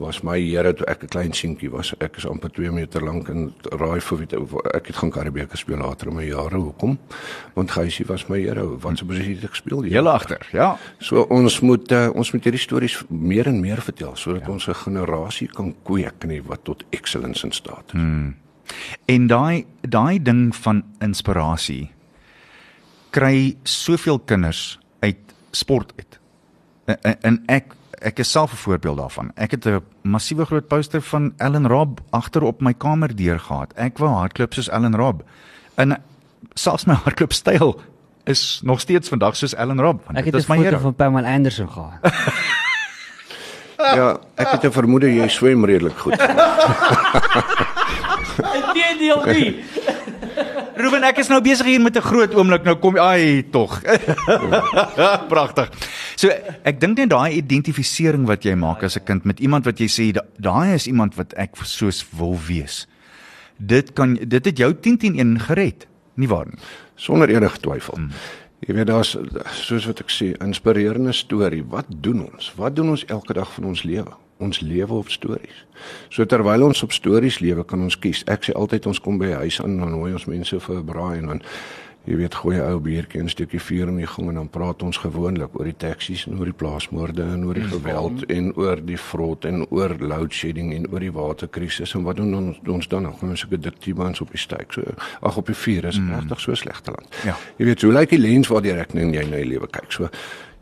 was my here toe ek 'n klein seentjie was. Ek is amper 2 meter lank en raai vir wie ek het gaan Karibeeke speel later in my jare. Hoekom? Want Geysie was my here. Wat se posisie het ek gespeel? Die Julle agter, ja. So ons moet uh, ons moet hierdie stories meer en meer vertel sodat ja. ons 'n generasie kan kweek nie wat tot excellence in staat is. Hmm. En daai daai ding van inspirasie kry soveel kinders uit sport uit. En, en, ek ek is self 'n voorbeeld daarvan. Ek het 'n massiewe groot poster van Ellen Robb agter op my kamerdeur gehad. Ek wou hardloop soos Ellen Robb. En selfs my hardloopstyl is nog steeds vandag soos Ellen Robb. want Ek dit het 'n is my foto hero. van Pamela Anderson gehad. Ja, ek het 'n vermoede jy swem redelik goed. Inteendeel nie. Ruben, ek is nou besig hier met 'n groot oomblik. Nou kom ai tog. Pragtig. So ek dink net daai identifisering wat jy maak as 'n kind met iemand wat jy sê "Da- daai is iemand wat ek soos wil wees. Dit kan dit het jou 10 teen 1 gered. Nie waar nie? sonder enige twyfel. Mm. Jy weet daar's soos wat ek sê, inspirerende storie. Wat doen ons? Wat doen ons elke dag van ons lewe? Ons lewe op stories. So terwyl ons op stories lewe, kan ons kies. Ek sê altyd ons kom by huis aan en dan nooi ons mense vir 'n braai en dan jy weet gooi 'n ou biertjie en 'n stukkie vuur in die gang en dan praat ons gewoonlik oor die taksies en oor die plaasmoorde en oor die geweld en oor die vrot en oor load shedding en oor die waterkrisis en wat doen ons ons dan nog? Ons is 'n diktibans op die steek. So ag op die vuur is mm. regtig so slegte land. Ja. Jy weet, hoe lyk die lens waardeur ek nou in jy na die lewe kyk? So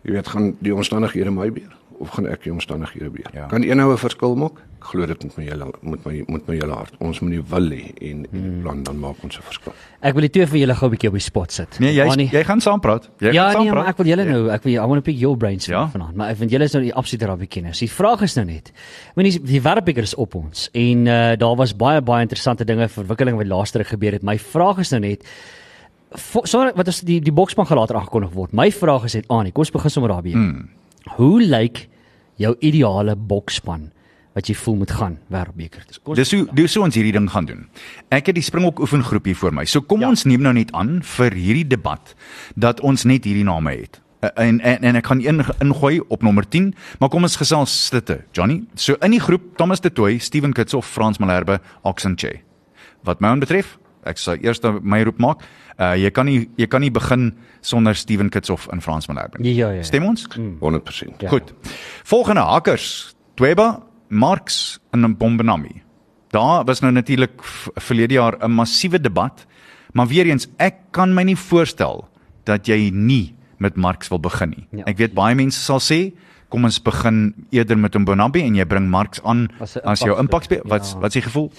jy weet, gaan die omstandighede my beheer of gaan ek die omstandighede beheer? Ja. Kan een ou 'n verskil maak? Ek glo dit met my hele met my met my hele hart. Ons moet nie wil hê en en die plan dan maak ons 'n verskil. Ek wil die twee van julle gou 'n bietjie op die spot sit. Nee, jy Annie? jy gaan saam praat. Jy Ja, gaan saam nee, maar praat. ek wil julle nou, ek wil I want to pick your brains Ja. ja. vanaand, maar ek vind julle is nou die absolute rugby kenners. Die vraag is nou net, want die, die wêreldbeker is op ons en uh, daar was baie baie interessante dinge verwikkelinge wat laaste ruk gebeur het. My vraag is nou net sonder wat is die die bokspan gaan later aangekondig word. My vraag is net Anie, kom ons begin sommer daarby. Mm. Hoe lyk jou ideale bokspan wat jy voel moet gaan wêreldbeker? Kom ons Dis hoe dis hoe ons hierdie ding gaan doen. Ek het die Springbok oefengroep hier voor my. So kom ja. ons neem nou net aan vir hierdie debat dat ons net hierdie name het. En en en ek gaan een ingooi op nommer 10, maar kom ons gesels slitte. Johnny, so in die groep Thomas de Tooy, Steven Kitsoff, Frans Malherbe, Oxenche. Wat my aanbetref, ek sal eers my roep maak. Uh jy kan nie jy kan nie begin sonder Steven Kitsoff en Frans Malherbe. Ja, ja, ja. Stem ons? 100%. Ja. Goed. Volgende hakkers, Tweba, Marx en Bombenami. Daar was nou natuurlik verlede jaar 'n massiewe debat, maar weer eens ek kan my nie voorstel dat jy nie met Marx wil begin nie. Ja. Ek weet baie mense sal sê kom ons begin eerder met Mbonambi en jy bring Marx aan As 'n as jou impact impak wat ja. wat is die gevoel?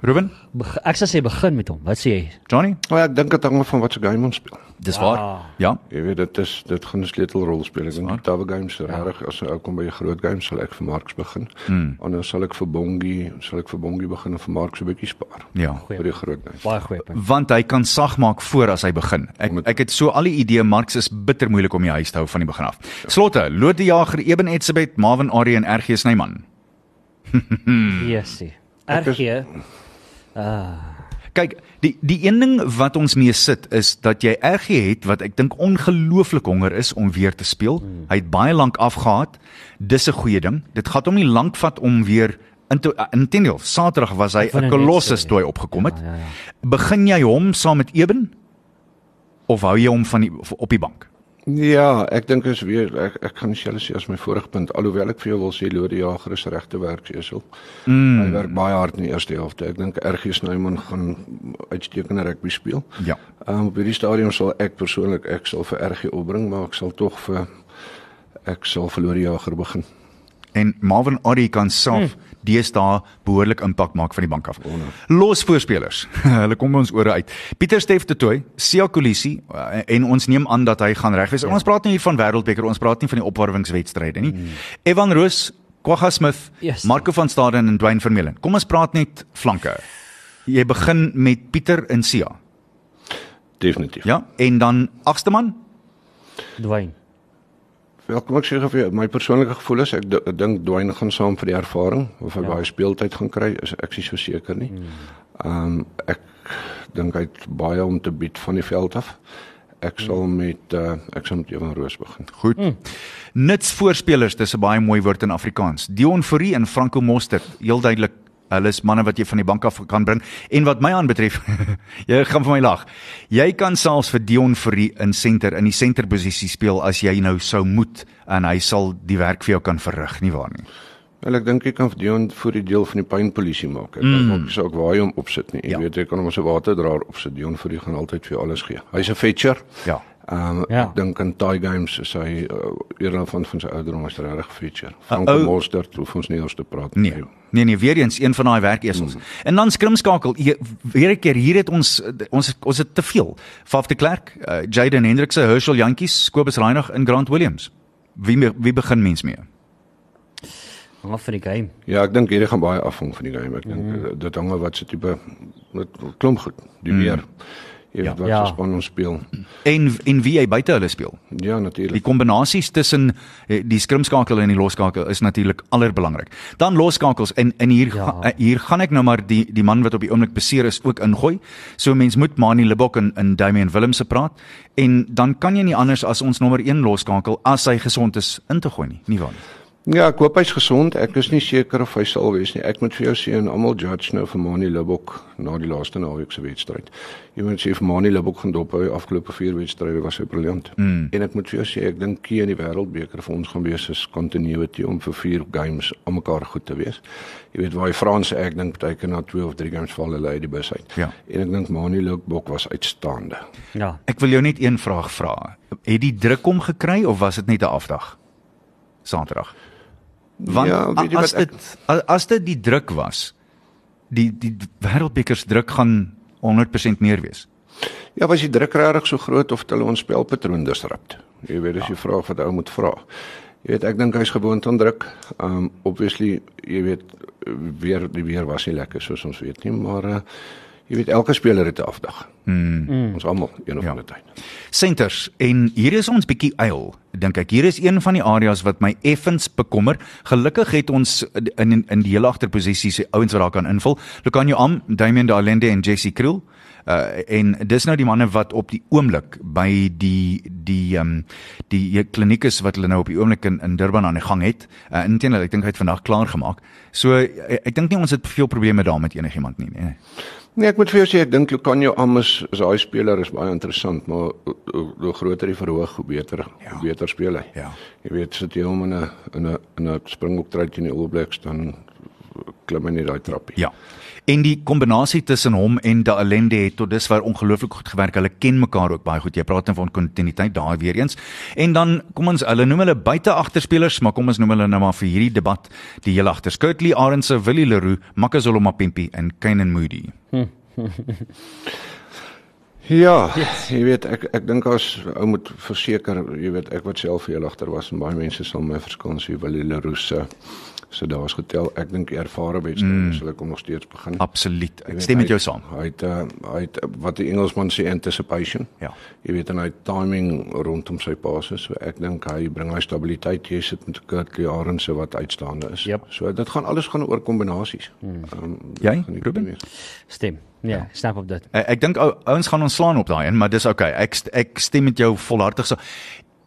Ruben, Beg- ek sal sê begin met hom. Wat sê jy? Johnny, Maar ek dink dit hang af van wat se game ons speel. dis Ah. waar. Ja. Jy weet dit is dit gaan 'n sleutelrol speel. Ek dink die Tawe games ja. regtig as ou kom by 'n groot game sal ek vir Marks begin. Mm. Anders sal ek vir Bongie, sal ek vir Bongie begin en vir Marks 'n bietjie spaar Ja. vir die groot games. Baie goeie punt. want hy kan sag maak voor as hy begin. Ek Moet- ek het so al die idee Marx is bitter moeilik om die huis te hou van die begin af. Slotte, Loot die Jager, Eben Etzebeth, Marvin Ari en RG Snyman. Yesie. Ek is- RG. Ah, Kyk, die die een ding wat ons mee sit is dat jy RG het wat ek dink ongelooflik honger is om weer te speel. Hmm. Hy het baie lank afgehaat. Dis 'n goeie ding. Dit gaan hom nie lank vat om weer in te intendeel. Saterdag was hy 'n kolossus toe hy opgekom het. ja, ja, ja. Begin jy hom saam met Eben of hou jy hom van die op die bank? Ja, ek dink is weer ek ek kan dieselfde sê as my vorige punt alhoewel ek vir jou wil sê Lode Jager is regte werksesel. Mm. Hy werk baie hard in die eerste helfte. Ek dink RG Snyman gaan uitstekende rugby speel. Ja. Ehm um, op hierdie stadium sal ek persoonlik ek sal vir RG opbring, maar ek sal tog vir ek sal vir Lode Jager begin. en Marvin Ari kan self hmm. Deesdae behoorlik impak maak van die bank af. Los voorspelers. Hulle kom by ons ore uit. Pieter Steff de Tooy, Sia Kolisi uh, en ons neem aan dat hy gaan reg wees. Ja. Ons praat nie hier van wêreldbeker, ons praat nie van die opwarmingswedstryde nie. Hmm. Evan Roos, Kwagga Smith, Yes. Marco van Staden en Dwayne Vermeulen. Kom ons praat net flanke. Jy begin met Pieter en Sia. Definitief. Ja, en dan agste man? Dwayne. Wel, kom ek sê vir jou, my persoonlike gevoel is ek, dink Dwayne gaan saam vir die ervaring of hy Ja. baie speeltyd gaan kry, is ek is nie so seker nie. Ehm um, ek dink hy het baie om te bied van die veld af. Ek sal met uh, ek sal met Evan Roos begin. Goed. Mm. Nuts voorspelers, dis 'n baie mooi woord in Afrikaans. Dion Fourie en Franco Mostert, heel duidelik. Hulle is manne wat jy van die bank af kan bring. En wat my aanbetref, jy gaan vir my lag. Jy kan selfs vir Dion Fourie in senter in die senterposisie speel as jy nou sou moet en hy sal die werk vir jou kan verrig, nie waar nie? Wel ek dink jy kan vir Dion die deel van die pynpolisie maak. Ek dink ook sou ek waar hy hom opsit nie. Jy Ja. weet jy kan hom as 'n waterdraer opsit. Dion die gaan altyd vir jou alles gee. Hy's 'n fetcher. Ja. Ehm um, Ja. ek dink in Thai games is hy uh, eerder van van sy ouderdom as regtig feature. Frank ou- Mostert hoef ons nie oor te praat Nee. Nee nee, weer eens een van daai werkesels. Mm. En dan skrimskakel. Weer 'n keer hier het ons ons ons het te veel. Faf de Klerk, uh, Jaden Hendrikse, Herschel Jantjies, Kobus Reinig en Grant Williams. Wie wie begin mens mee? Hang af van die game. Ja, ek dink hierdie gaan baie afhang van die game. Ek dink mm. dit hang af wat se tipe met klomp goed. Die mm. weer. Jy weet wat Ja. ja. span ons speel. En en wie hy buite hulle speel. Ja, Die natuurlik. kombinasies tussen eh, die skrimskakel en die losskakel is natuurlik allerbelangrik. Dan losskakels en in hier Ja. ja. hier gaan ek nou maar die die man wat op die oomblik beseer is ook ingooi. So mens moet Mani Libok en in Damian Willemse praat en dan kan jy nie anders as ons nommer 1 losskakel as hy gesond is in te gooi nie, nie waar nie. Ja, ek hoop hy's gesond. Ek is nie seker of hy sal wees nie. Ek moet vir jou sê en almal judge nou vir Mani Libok na die laaste naweek se wedstryd. Jy moet sê vir Mani Libok gaan dop hy afgelope 4 wedstryde was hy briljant. Mm. En ek moet vir jou sê ek dink kie in die wêreldbeker vir ons gaan wees is continuity om vir 4 games om mekaar goed te wees. Jy weet waar hy Franse ek dink baie keer na 2 of 3 games val hulle uit die bus uit. Ja. En ek dink Mani Libok was uitstaande. Ja. Ek wil jou net een vraag vra. Het die druk hom gekry of was dit net 'n afdag? Saterdag. Want Ja, weet jy as wat ek- dit as, as dit die druk was, die die wêreldbekers druk gaan 100% meer wees. Ja, was die druk regtig so groot of het hulle ons spelpatroon disrupt? Jy weet, dis die vraag wat ou moet vra. Jy weet, ek dink hy's gewoond aan druk. Um obviously, jy weet weer die weer was nie lekker soos ons weet nie, maar uh jy weet elke speler het 'n afdag. Mm. Ons almal een of Ja. ander tyd. Centers en hier is ons bietjie uil dink ek hier is een van die areas wat my effens bekommer gelukkig het ons in in die hele agterposisies ouens wat daar kan invul Lucanio Am Damian de Allende en Jesse Kriel uh, en dis nou die manne wat op die oomblik by die die ehm um, die kliniek is wat hulle nou op die oomblik in, in Durban aan die gang het uh, inteendeel ek dink hy het vandag klaar gemaak so ek, ek dink nie ons het veel probleme daar met enigiemand nie nee. Nee, ek moet vir jou sê ek dink Lucanio Amos is daai speler is baie interessant, maar hoe, groter die verhoog, hoe beter, ja. hoe beter speel hy. Ja. Jy weet, sit jy hom in 'n in 'n in 'n springbok trui teen die All Blacks dan klim hy net daai trappie. Ja. En die kombinasie tussen hom en De Allende het tot dusver ongelooflik goed gewerk. Hulle ken mekaar ook baie goed. Jy praat dan van kontinuïteit daar weer eens. En dan kom ons hulle noem hulle buite agterspelers, maar kom ons noem hulle nou maar vir hierdie debat die heel agter. Skirtley Arendse, Willie Leroux, Makazolo Mapimpi en Kainan Moody. Ja, jy weet ek ek dink as ou moet verseker, jy weet ek wat self heel agter was en baie mense sal my verskil as jy Willie Leroux se so daar was getel. Ek dink ervare wedstryd mm. sal ek hom nog steeds begin. Absoluut. Ek weet, stem met jou saam. Hy het uh, hy het uh, wat die Engelsman sê anticipation. Ja. Jy weet en hy timing rondom sy passes. So ek dink hy bring hy stabiliteit. Jy sit met Kurtley Arendse wat uitstaande is. Yep. So dit gaan alles gaan oor kombinasies. Hmm. Um, Jy, Ruben? Stem. Ja, snap op dit. Ek, ek dink ou- ouens gaan ons slaan op daai een, maar dis okay. Ek st- ek stem met jou volhartig so.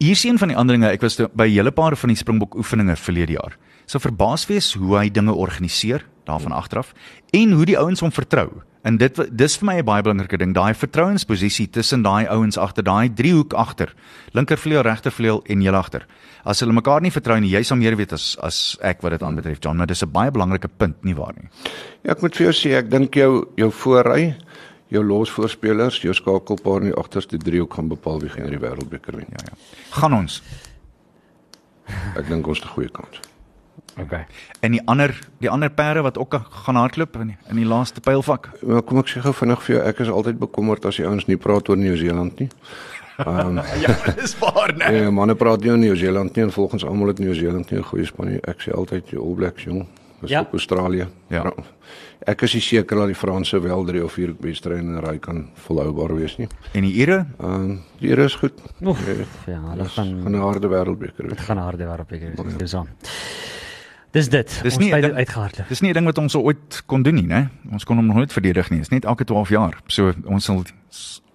Hier is een van die ander dinge. Ek was by 'n hele paar van die Springbok oefeninge verlede jaar. So verbaas wees hoe hy dinge organiseer daarvan agteraf en hoe die ouens hom vertrou. En dit dis vir my 'n baie belangrike ding, daai vertrouensposisie tussen daai ouens agter daai driehoek agter. Linkervleuel, regtervleuel en heel agter. As hulle mekaar nie vertrou nie, jy sal meer weet as as ek wat dit aanbetref, John, maar dis 'n baie belangrike punt, nie waar nie? Ja, ek moet vir jou sê ek dink jou jou voorry, jou losvoorspelers, jou skakelpaar in die agterste driehoek gaan bepaal wie gaan die wêreldbeker wen. Ja ja. Gaan ons Ek dink ons het 'n goeie kans. Okay. En die ander die ander perde wat ook gaan hardloop in die, in die laaste pylvak. Maar kom ek sê gou vinnig vir jou, ek is altyd bekommerd as die ouens nie praat oor Nieu-Seeland nie. Um, Ja, dis waar, né? nee, manne praat nie oor Nieu-Seeland nie en volgens almal het Nieu-Seeland nie 'n goeie span nie. Ek sê altyd die All Blacks jong, is Ja. ja. op Australië. Ja. Ek is seker dat die Franse wel 3 of 4 wedstryde in 'n ry kan volhoubaar wees nie. En die Ire, Ehm um, die Here is goed. Oef, Ja, ja, hulle gaan gaan 'n harde wêreldbeker wees. gaan harde waarop ek is. Dis aan. Dis dit. Dis Ons het uitgehardloop. dis nie 'n ding wat ons ooit kon doen nie, né? Ons kon hom nog nooit verdedig nie. Dis net elke 12 jaar. So ons sal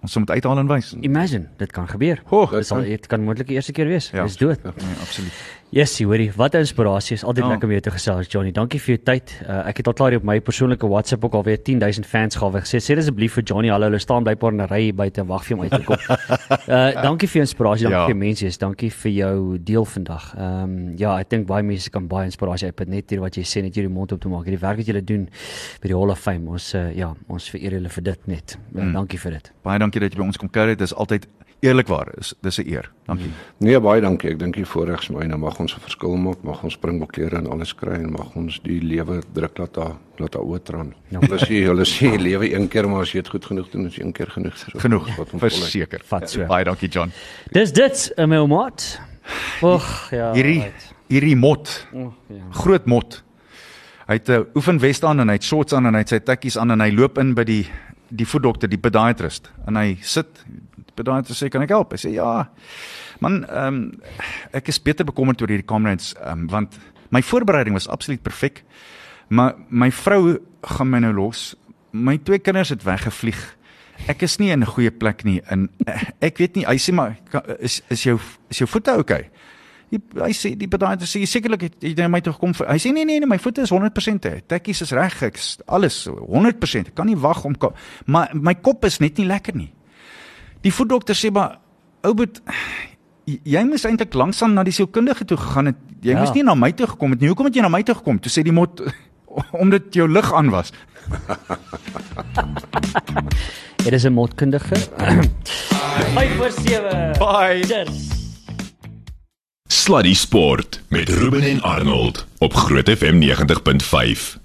ons moet uithaal en wys. Imagine, dit kan gebeur. Ho, Dit sal dit kan moontlik die eerste keer wees. Ja. Dis dood. Nee, absoluut. Yes, hoorie, wat 'n inspirasie is. Altyd Ja. lekker om jou te gesels, Johnny. Dankie vir jou tyd. Uh, ek het al klaar hier op my persoonlike WhatsApp ook alweer 10000 fans gawe gesê. Sê asseblief vir Johnny, hallo, hulle staan blykbaar in 'n ry hier buite en wag vir hom uit te kom. uh dankie vir jou inspirasie, dankie Ja. vir jou mensies, dankie vir jou deel vandag. Ehm um, ja, ek dink baie mense kan baie inspirasie uitput net hier wat jy sê net hierdie mond op te maak. Hierdie werk wat julle doen by die Hall of Fame. Ons uh, ja, ons vereer julle vir dit net. Uh, Mm. Dankie vir dit. Baie dankie dat jy by ons kom kuier. Dit is altyd eerlikwaar. Is dis 'n eer. Dankie. Nee, baie dankie. Ek dink die voorregs myne mag ons 'n verskil maak, mag ons springboklere en alles kry en mag ons die lewe druk laat daar laat daar oortraan. Ja. Hulle sê hulle sê lewe een keer maar as jy dit goed genoeg doen, is een keer genoeg. Genoeg. Verseker. Vat so. Baie dankie John. Dis dit, my maat. Och, ja. Hierdie right. hierdie mot, Oh, ja. groot mot. Hy het 'n oefenvest aan en hy het shorts aan en hy het sy tekkies aan en hy loop in by die die voetdokter, die podiatrist. En hy sit die podiatrist sê kan ek help? Hy sê ja. Man, ehm um, ek is beter bekommerd oor hierdie Comrades ehm um, want my voorbereiding was absoluut perfek. Maar my vrou gaan my nou los. My twee kinders het weggevlieg. Ek is nie in 'n goeie plek nie in ek weet nie, hy sê maar is is jou is jou voete oukei? Okay? Die, hy sê die podiatrist sê sekerlik het jy na my toe gekom. vir- Hy sê nee nee nee, my voete is 100%. hè. Tekkies is reg, ek alles 100%. Ek kan nie wag om maar my kop is net nie lekker nie. Die voetdokter sê maar Oubert jy- jy moes eintlik langsam na die sielkundige toe gegaan het. Jy Ja. moes nie na my toe gekom het nie. Hoekom het jy na my toe gekom? Toe sê die mot omdat jou lig aan was. Dit is 'n motkundige. 5 voor 7. Bye. Cheers. Sluddy Sport met Ruben en Arnold op Groot FM 90.5.